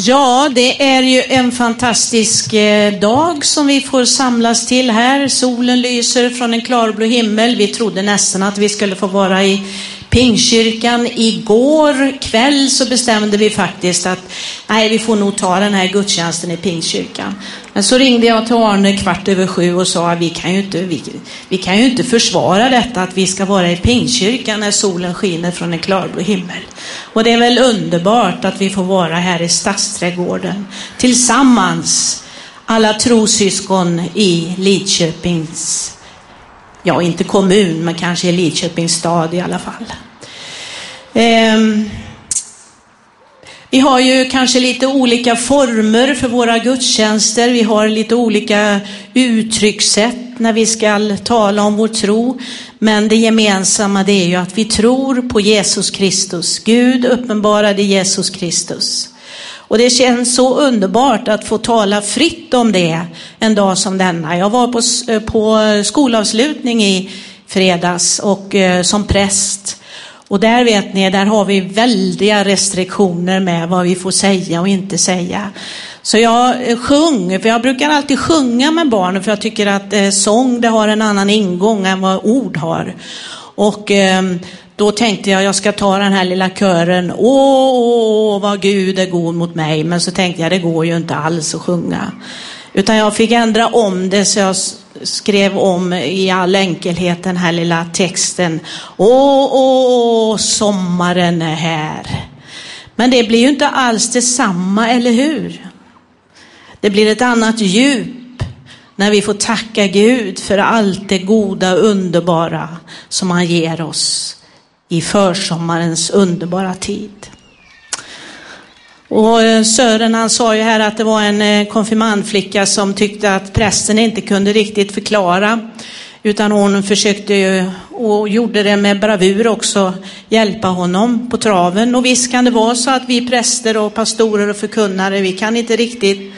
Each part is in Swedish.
Ja, det är ju en fantastisk eh, dag som vi får samlas till här. Solen lyser från en klarblå himmel. Vi trodde nästan att vi skulle få vara i Pingstkyrkan. Igår kväll så bestämde vi faktiskt att nej, vi får nog ta den här gudstjänsten i Pingstkyrkan. Men så ringde jag till Arne kvart över sju och sa att vi kan ju inte, vi, vi kan ju inte försvara detta att vi ska vara i Pingstkyrkan när solen skiner från en klarblå himmel. Och det är väl underbart att vi får vara här i Stadsträdgården tillsammans, alla trosyskon i Lidköpings ja inte kommun, men kanske i Lidköpings stad i alla fall. Um, vi har ju kanske lite olika former för våra gudstjänster. Vi har lite olika uttryckssätt när vi ska tala om vår tro. Men det gemensamma det är ju att vi tror på Jesus Kristus. Gud uppenbarade Jesus Kristus. Och det känns så underbart att få tala fritt om det en dag som denna. Jag var på, på skolavslutning i fredags och eh, som präst. Och där vet ni, där har vi väldiga restriktioner med vad vi får säga och inte säga. Så jag eh, sjöng, för jag brukar alltid sjunga med barnen för jag tycker att eh, sång det har en annan ingång än vad ord har. Och ehm, då tänkte jag, jag ska ta den här lilla kören, åh, vad Gud är god mot mig. Men så tänkte jag, det går ju inte alls att sjunga. Utan jag fick ändra om det, så jag skrev om i all enkelhet den här lilla texten. Åh, åh, sommaren är här. Men det blir ju inte alls detsamma, eller hur? Det blir ett annat djup när vi får tacka Gud för allt det goda och underbara som han ger oss i försommarens underbara tid. Och eh, Sören han sa ju här att det var en eh, konfirmandflicka som tyckte att prästen inte kunde riktigt förklara. Utan hon försökte ju, och gjorde det med bravur också, hjälpa honom på traven. Och visst kan det vara så att vi präster och pastorer och förkunnare, vi kan inte riktigt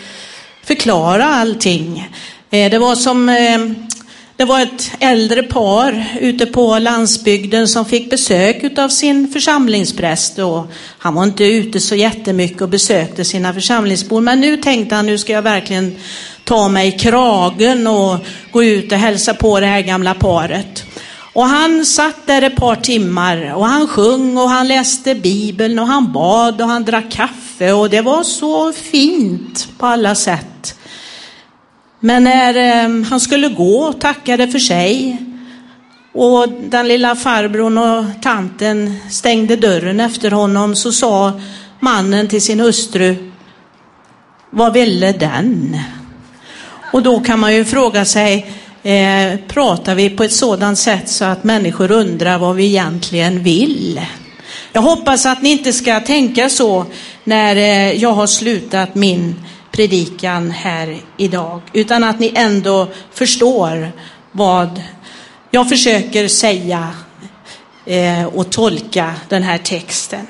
förklara allting. Eh, det var som det var ett äldre par ute på landsbygden som fick besök av sin församlingspräst. Och han var inte ute så jättemycket och besökte sina församlingsbor. Men nu tänkte han, nu ska jag verkligen ta mig i kragen och gå ut och hälsa på det här gamla paret. Och han satt där ett par timmar och han sjöng och han läste Bibeln och han bad och han drack kaffe och det var så fint på alla sätt. Men när eh, han skulle gå och tackade för sig och den lilla farbrorn och tanten stängde dörren efter honom så sa mannen till sin hustru, vad ville den? Och då kan man ju fråga sig, eh, pratar vi på ett sådant sätt så att människor undrar vad vi egentligen vill? Jag hoppas att ni inte ska tänka så när eh, jag har slutat min predikan här idag, utan att ni ändå förstår vad jag försöker säga eh, och tolka den här texten.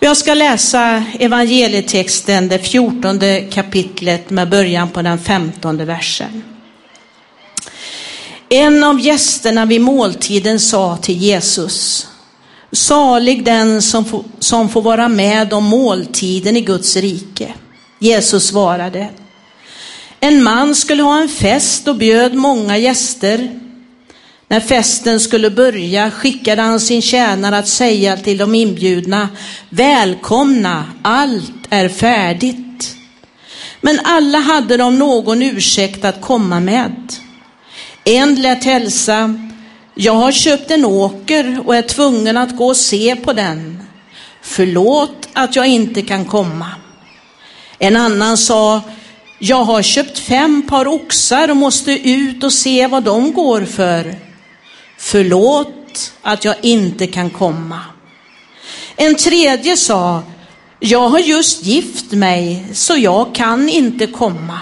Jag ska läsa evangelietexten, det fjortonde kapitlet med början på den femtonde versen. En av gästerna vid måltiden sa till Jesus, salig den som får, som får vara med om måltiden i Guds rike. Jesus svarade, en man skulle ha en fest och bjöd många gäster. När festen skulle börja skickade han sin tjänare att säga till de inbjudna, välkomna, allt är färdigt. Men alla hade de någon ursäkt att komma med. En lät hälsa, jag har köpt en åker och är tvungen att gå och se på den. Förlåt att jag inte kan komma. En annan sa, jag har köpt fem par oxar och måste ut och se vad de går för. Förlåt att jag inte kan komma. En tredje sa, jag har just gift mig så jag kan inte komma.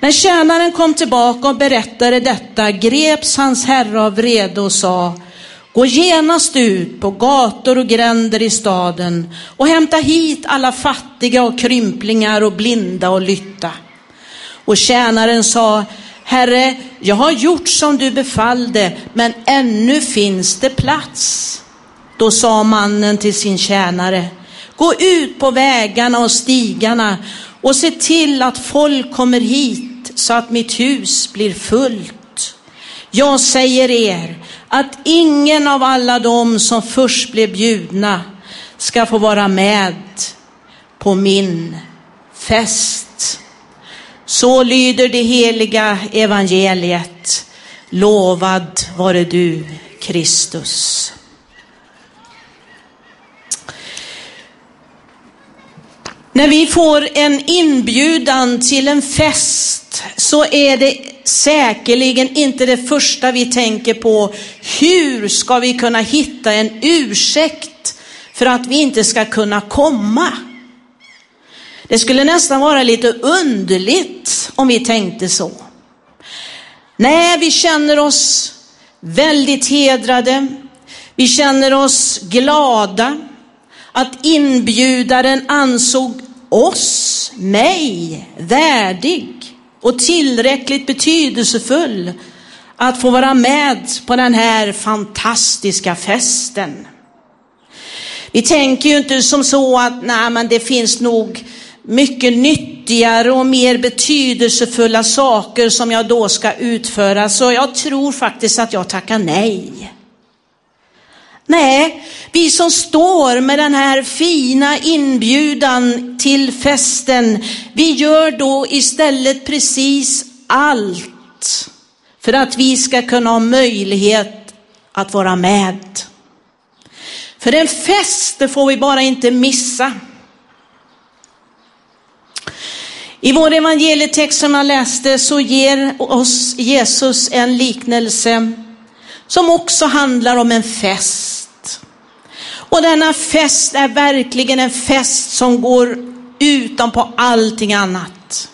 När tjänaren kom tillbaka och berättade detta greps hans herre av vrede och sa, Gå genast ut på gator och gränder i staden och hämta hit alla fattiga och krymplingar och blinda och lytta. Och tjänaren sa, Herre, jag har gjort som du befallde, men ännu finns det plats. Då sa mannen till sin tjänare, Gå ut på vägarna och stigarna och se till att folk kommer hit så att mitt hus blir fullt. Jag säger er att ingen av alla dem som först blev bjudna ska få vara med på min fest. Så lyder det heliga evangeliet. Lovad vare du, Kristus. När vi får en inbjudan till en fest så är det säkerligen inte det första vi tänker på. Hur ska vi kunna hitta en ursäkt för att vi inte ska kunna komma? Det skulle nästan vara lite underligt om vi tänkte så. Nej, vi känner oss väldigt hedrade. Vi känner oss glada att inbjudaren ansåg oss, mig, värdig och tillräckligt betydelsefull att få vara med på den här fantastiska festen. Vi tänker ju inte som så att nej, men det finns nog mycket nyttigare och mer betydelsefulla saker som jag då ska utföra, så jag tror faktiskt att jag tackar nej. Nej, vi som står med den här fina inbjudan till festen, vi gör då istället precis allt för att vi ska kunna ha möjlighet att vara med. För en fest, det får vi bara inte missa. I vår evangelietext som jag läste så ger oss Jesus en liknelse som också handlar om en fest. Och denna fest är verkligen en fest som går utanpå allting annat.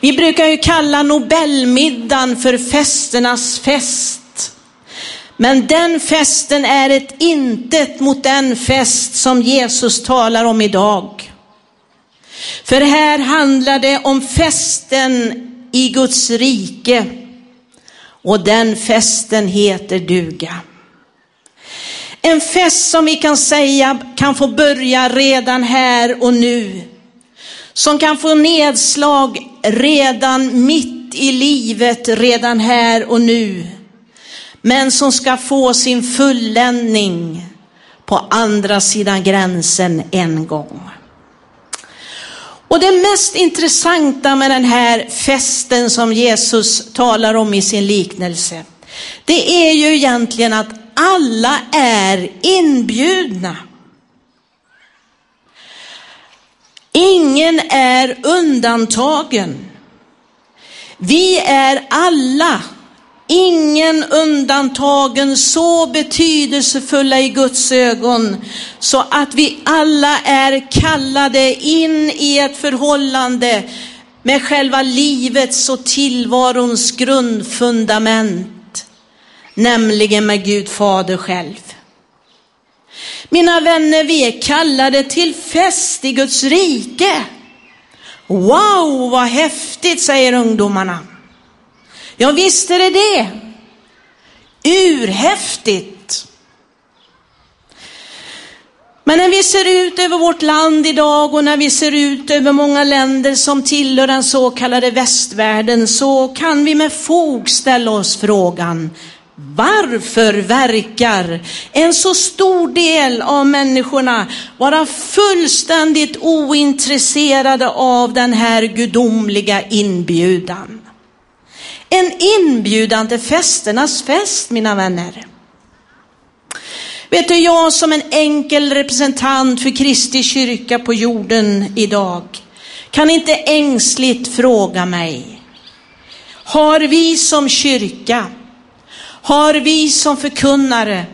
Vi brukar ju kalla Nobelmiddagen för festernas fest. Men den festen är ett intet mot den fest som Jesus talar om idag. För här handlar det om festen i Guds rike och den festen heter duga. En fest som vi kan säga kan få börja redan här och nu. Som kan få nedslag redan mitt i livet, redan här och nu. Men som ska få sin fulländning på andra sidan gränsen en gång. Och det mest intressanta med den här festen som Jesus talar om i sin liknelse, det är ju egentligen att alla är inbjudna. Ingen är undantagen. Vi är alla ingen undantagen så betydelsefulla i Guds ögon så att vi alla är kallade in i ett förhållande med själva livets och tillvarons grundfundament, nämligen med Gud Fader själv. Mina vänner, vi är kallade till fest i Guds rike. Wow, vad häftigt, säger ungdomarna. Ja, visst är det det. Urhäftigt. Men när vi ser ut över vårt land idag och när vi ser ut över många länder som tillhör den så kallade västvärlden så kan vi med fog ställa oss frågan, varför verkar en så stor del av människorna vara fullständigt ointresserade av den här gudomliga inbjudan? En inbjudan till festernas fest, mina vänner. Vet du, jag som en enkel representant för Kristi kyrka på jorden idag kan inte ängsligt fråga mig, har vi som kyrka, har vi som förkunnare,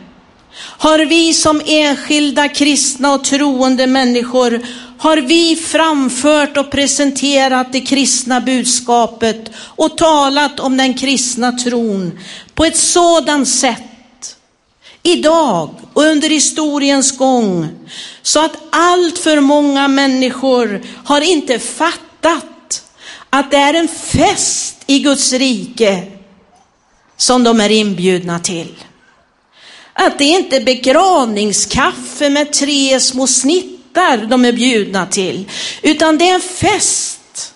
har vi som enskilda kristna och troende människor har vi framfört och presenterat det kristna budskapet och talat om den kristna tron på ett sådant sätt idag och under historiens gång så att allt för många människor har inte fattat att det är en fest i Guds rike som de är inbjudna till. Att det inte är begravningskaffe med tre små snittar de är bjudna till, utan det är en fest.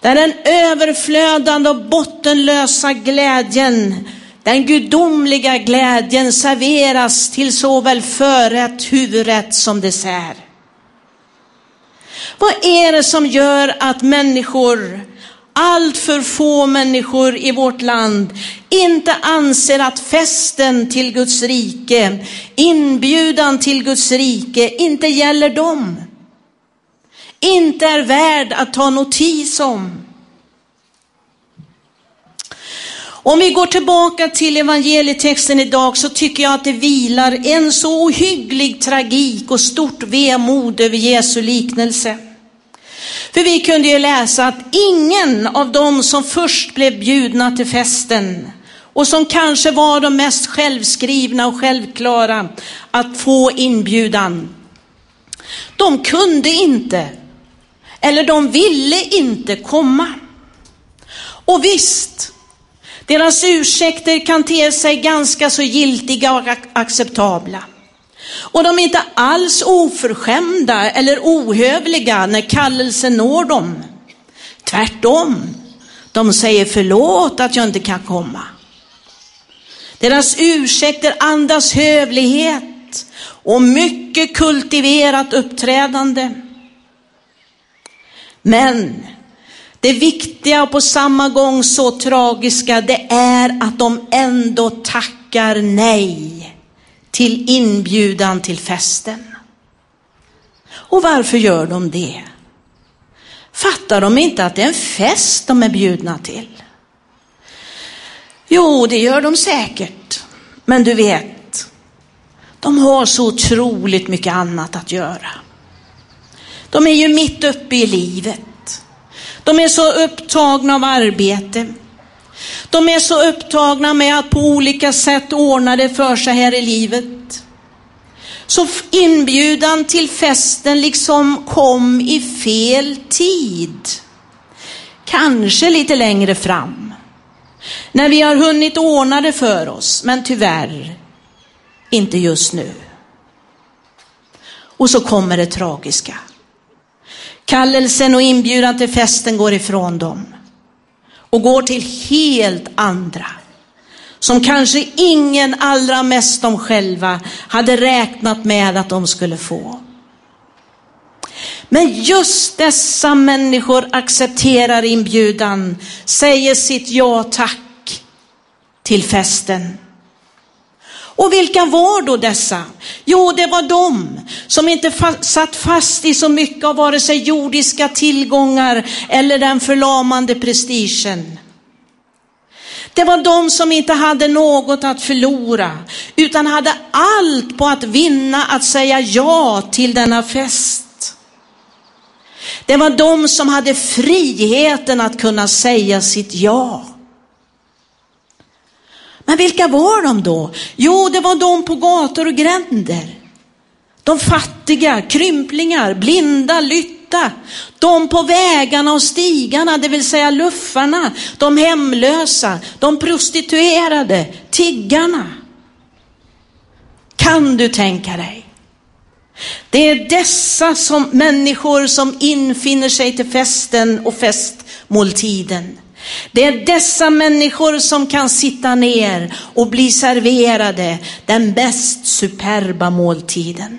Där den överflödande och bottenlösa glädjen, den gudomliga glädjen serveras till såväl förrätt, huvudrätt som dessert. Vad är det som gör att människor, allt för få människor i vårt land, inte anser att festen till Guds rike, inbjudan till Guds rike, inte gäller dem? Inte är värd att ta notis om. Om vi går tillbaka till evangelietexten idag så tycker jag att det vilar en så ohygglig tragik och stort vemod över Jesu liknelse. För vi kunde ju läsa att ingen av dem som först blev bjudna till festen och som kanske var de mest självskrivna och självklara att få inbjudan, de kunde inte eller de ville inte komma. Och visst, deras ursäkter kan te sig ganska så giltiga och acceptabla. Och de är inte alls oförskämda eller ohövliga när kallelsen når dem. Tvärtom, de säger förlåt att jag inte kan komma. Deras ursäkter andas hövlighet och mycket kultiverat uppträdande. Men det viktiga och på samma gång så tragiska, det är att de ändå tackar nej till inbjudan till festen. Och varför gör de det? Fattar de inte att det är en fest de är bjudna till? Jo, det gör de säkert. Men du vet, de har så otroligt mycket annat att göra. De är ju mitt uppe i livet. De är så upptagna av arbete. De är så upptagna med att på olika sätt ordna det för sig här i livet. Så inbjudan till festen liksom kom i fel tid. Kanske lite längre fram. När vi har hunnit ordna det för oss, men tyvärr inte just nu. Och så kommer det tragiska. Kallelsen och inbjudan till festen går ifrån dem och går till helt andra som kanske ingen, allra mest de själva, hade räknat med att de skulle få. Men just dessa människor accepterar inbjudan, säger sitt ja tack till festen. Och vilka var då dessa? Jo, det var de som inte satt fast i så mycket av vare sig jordiska tillgångar eller den förlamande prestigen. Det var de som inte hade något att förlora, utan hade allt på att vinna att säga ja till denna fest. Det var de som hade friheten att kunna säga sitt ja. Men vilka var de då? Jo, det var de på gator och gränder. De fattiga, krymplingar, blinda, lytta. De på vägarna och stigarna, det vill säga luffarna, de hemlösa, de prostituerade, tiggarna. Kan du tänka dig? Det är dessa som, människor som infinner sig till festen och festmåltiden. Det är dessa människor som kan sitta ner och bli serverade den bäst superba måltiden.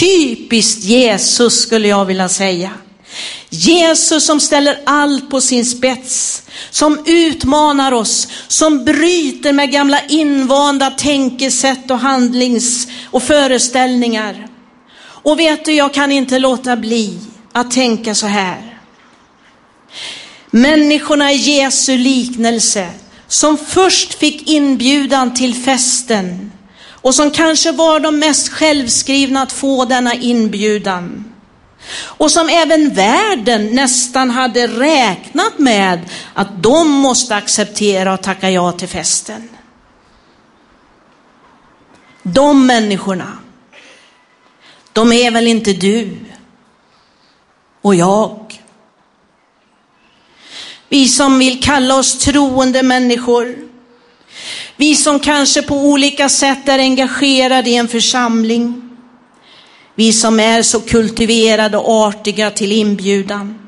Typiskt Jesus skulle jag vilja säga. Jesus som ställer allt på sin spets, som utmanar oss, som bryter med gamla invanda tänkesätt och handlings och föreställningar. Och vet du, jag kan inte låta bli att tänka så här. Människorna i Jesu liknelse som först fick inbjudan till festen och som kanske var de mest självskrivna att få denna inbjudan. Och som även världen nästan hade räknat med att de måste acceptera och tacka ja till festen. De människorna, de är väl inte du och jag vi som vill kalla oss troende människor. Vi som kanske på olika sätt är engagerade i en församling. Vi som är så kultiverade och artiga till inbjudan.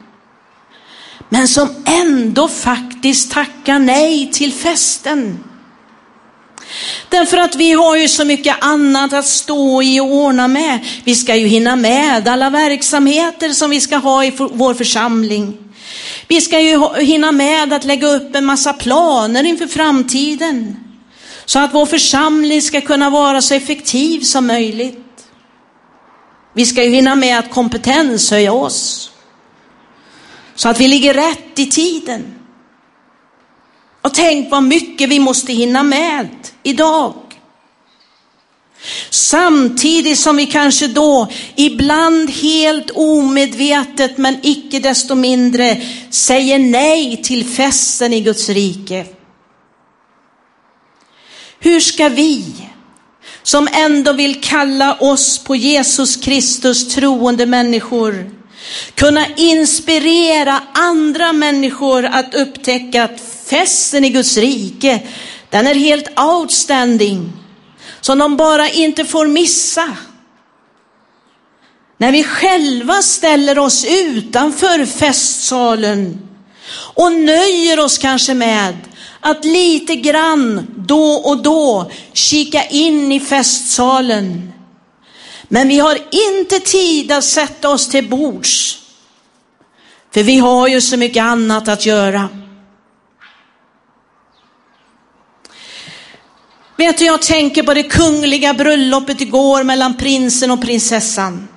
Men som ändå faktiskt tackar nej till festen. Därför att vi har ju så mycket annat att stå i och ordna med. Vi ska ju hinna med alla verksamheter som vi ska ha i vår församling. Vi ska ju hinna med att lägga upp en massa planer inför framtiden. Så att vår församling ska kunna vara så effektiv som möjligt. Vi ska ju hinna med att kompetenshöja oss. Så att vi ligger rätt i tiden. Och tänk vad mycket vi måste hinna med idag. Samtidigt som vi kanske då ibland helt omedvetet men icke desto mindre säger nej till festen i Guds rike. Hur ska vi som ändå vill kalla oss på Jesus Kristus troende människor kunna inspirera andra människor att upptäcka att festen i Guds rike, den är helt outstanding. Som de bara inte får missa. När vi själva ställer oss utanför festsalen och nöjer oss kanske med att lite grann då och då kika in i festsalen. Men vi har inte tid att sätta oss till bords. För vi har ju så mycket annat att göra. Vet du, jag tänker på det kungliga bröllopet igår mellan prinsen och prinsessan.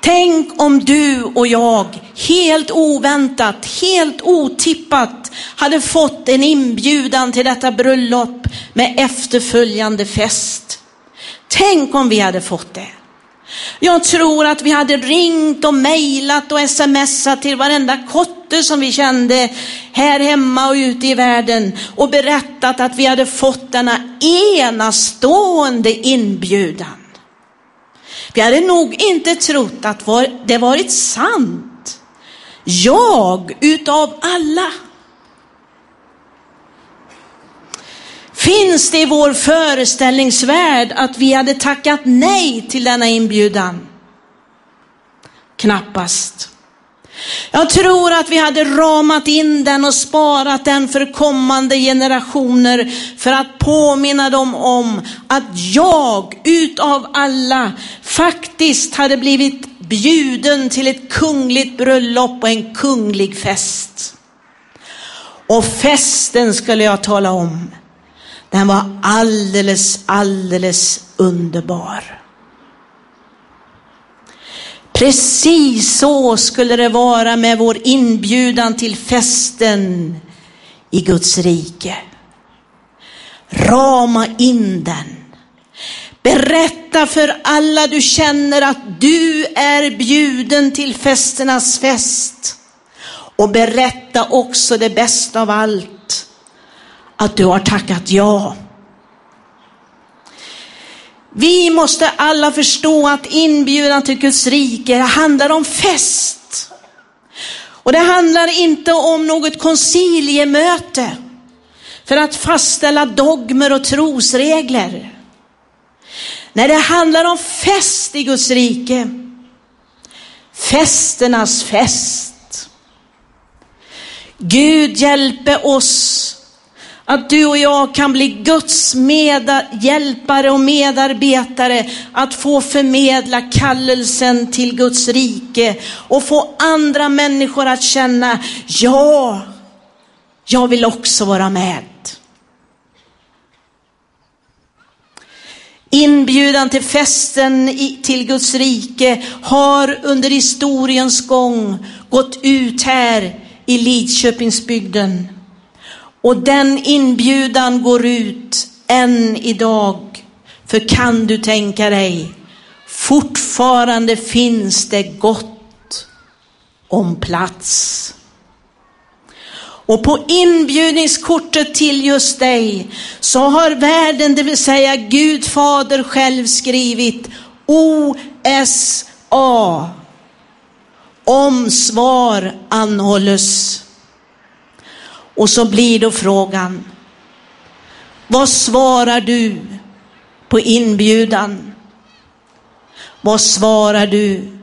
Tänk om du och jag helt oväntat, helt otippat hade fått en inbjudan till detta bröllop med efterföljande fest. Tänk om vi hade fått det. Jag tror att vi hade ringt och mejlat och smsat till varenda kotte som vi kände här hemma och ute i världen och berättat att vi hade fått denna enastående inbjudan. Vi hade nog inte trott att det varit sant. Jag utav alla. Finns det i vår föreställningsvärld att vi hade tackat nej till denna inbjudan? Knappast. Jag tror att vi hade ramat in den och sparat den för kommande generationer för att påminna dem om att jag utav alla faktiskt hade blivit bjuden till ett kungligt bröllop och en kunglig fest. Och festen skulle jag tala om. Den var alldeles, alldeles underbar. Precis så skulle det vara med vår inbjudan till festen i Guds rike. Rama in den. Berätta för alla du känner att du är bjuden till festernas fest. Och berätta också det bästa av allt, att du har tackat ja. Vi måste alla förstå att inbjudan till Guds rike handlar om fest. Och det handlar inte om något konciliemöte för att fastställa dogmer och trosregler. Nej, det handlar om fest i Guds rike. Festernas fest. Gud hjälpe oss att du och jag kan bli Guds medhjälpare och medarbetare att få förmedla kallelsen till Guds rike och få andra människor att känna, ja, jag vill också vara med. Inbjudan till festen till Guds rike har under historiens gång gått ut här i Lidköpingsbygden. Och den inbjudan går ut än idag. För kan du tänka dig, fortfarande finns det gott om plats. Och på inbjudningskortet till just dig så har världen, det vill säga Gud fader själv skrivit OSA. Om svar anhålles. Och så blir då frågan, vad svarar du på inbjudan? Vad svarar du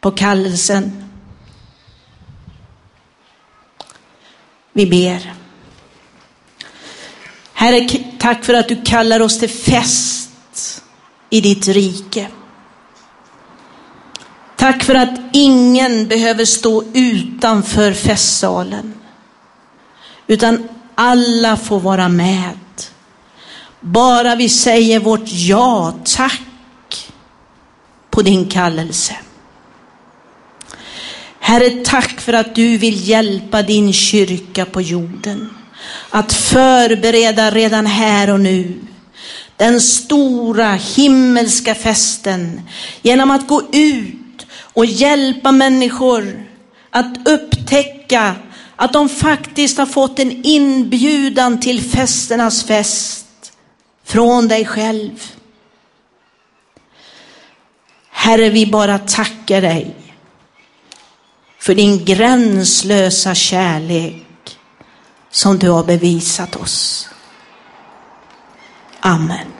på kallelsen? Vi ber. Herre, tack för att du kallar oss till fest i ditt rike. Tack för att ingen behöver stå utanför festsalen, utan alla får vara med. Bara vi säger vårt ja, tack, på din kallelse. Herre, tack för att du vill hjälpa din kyrka på jorden. Att förbereda redan här och nu den stora himmelska festen genom att gå ut och hjälpa människor att upptäcka att de faktiskt har fått en inbjudan till festernas fest från dig själv. Herre, vi bara tackar dig för din gränslösa kärlek som du har bevisat oss. Amen.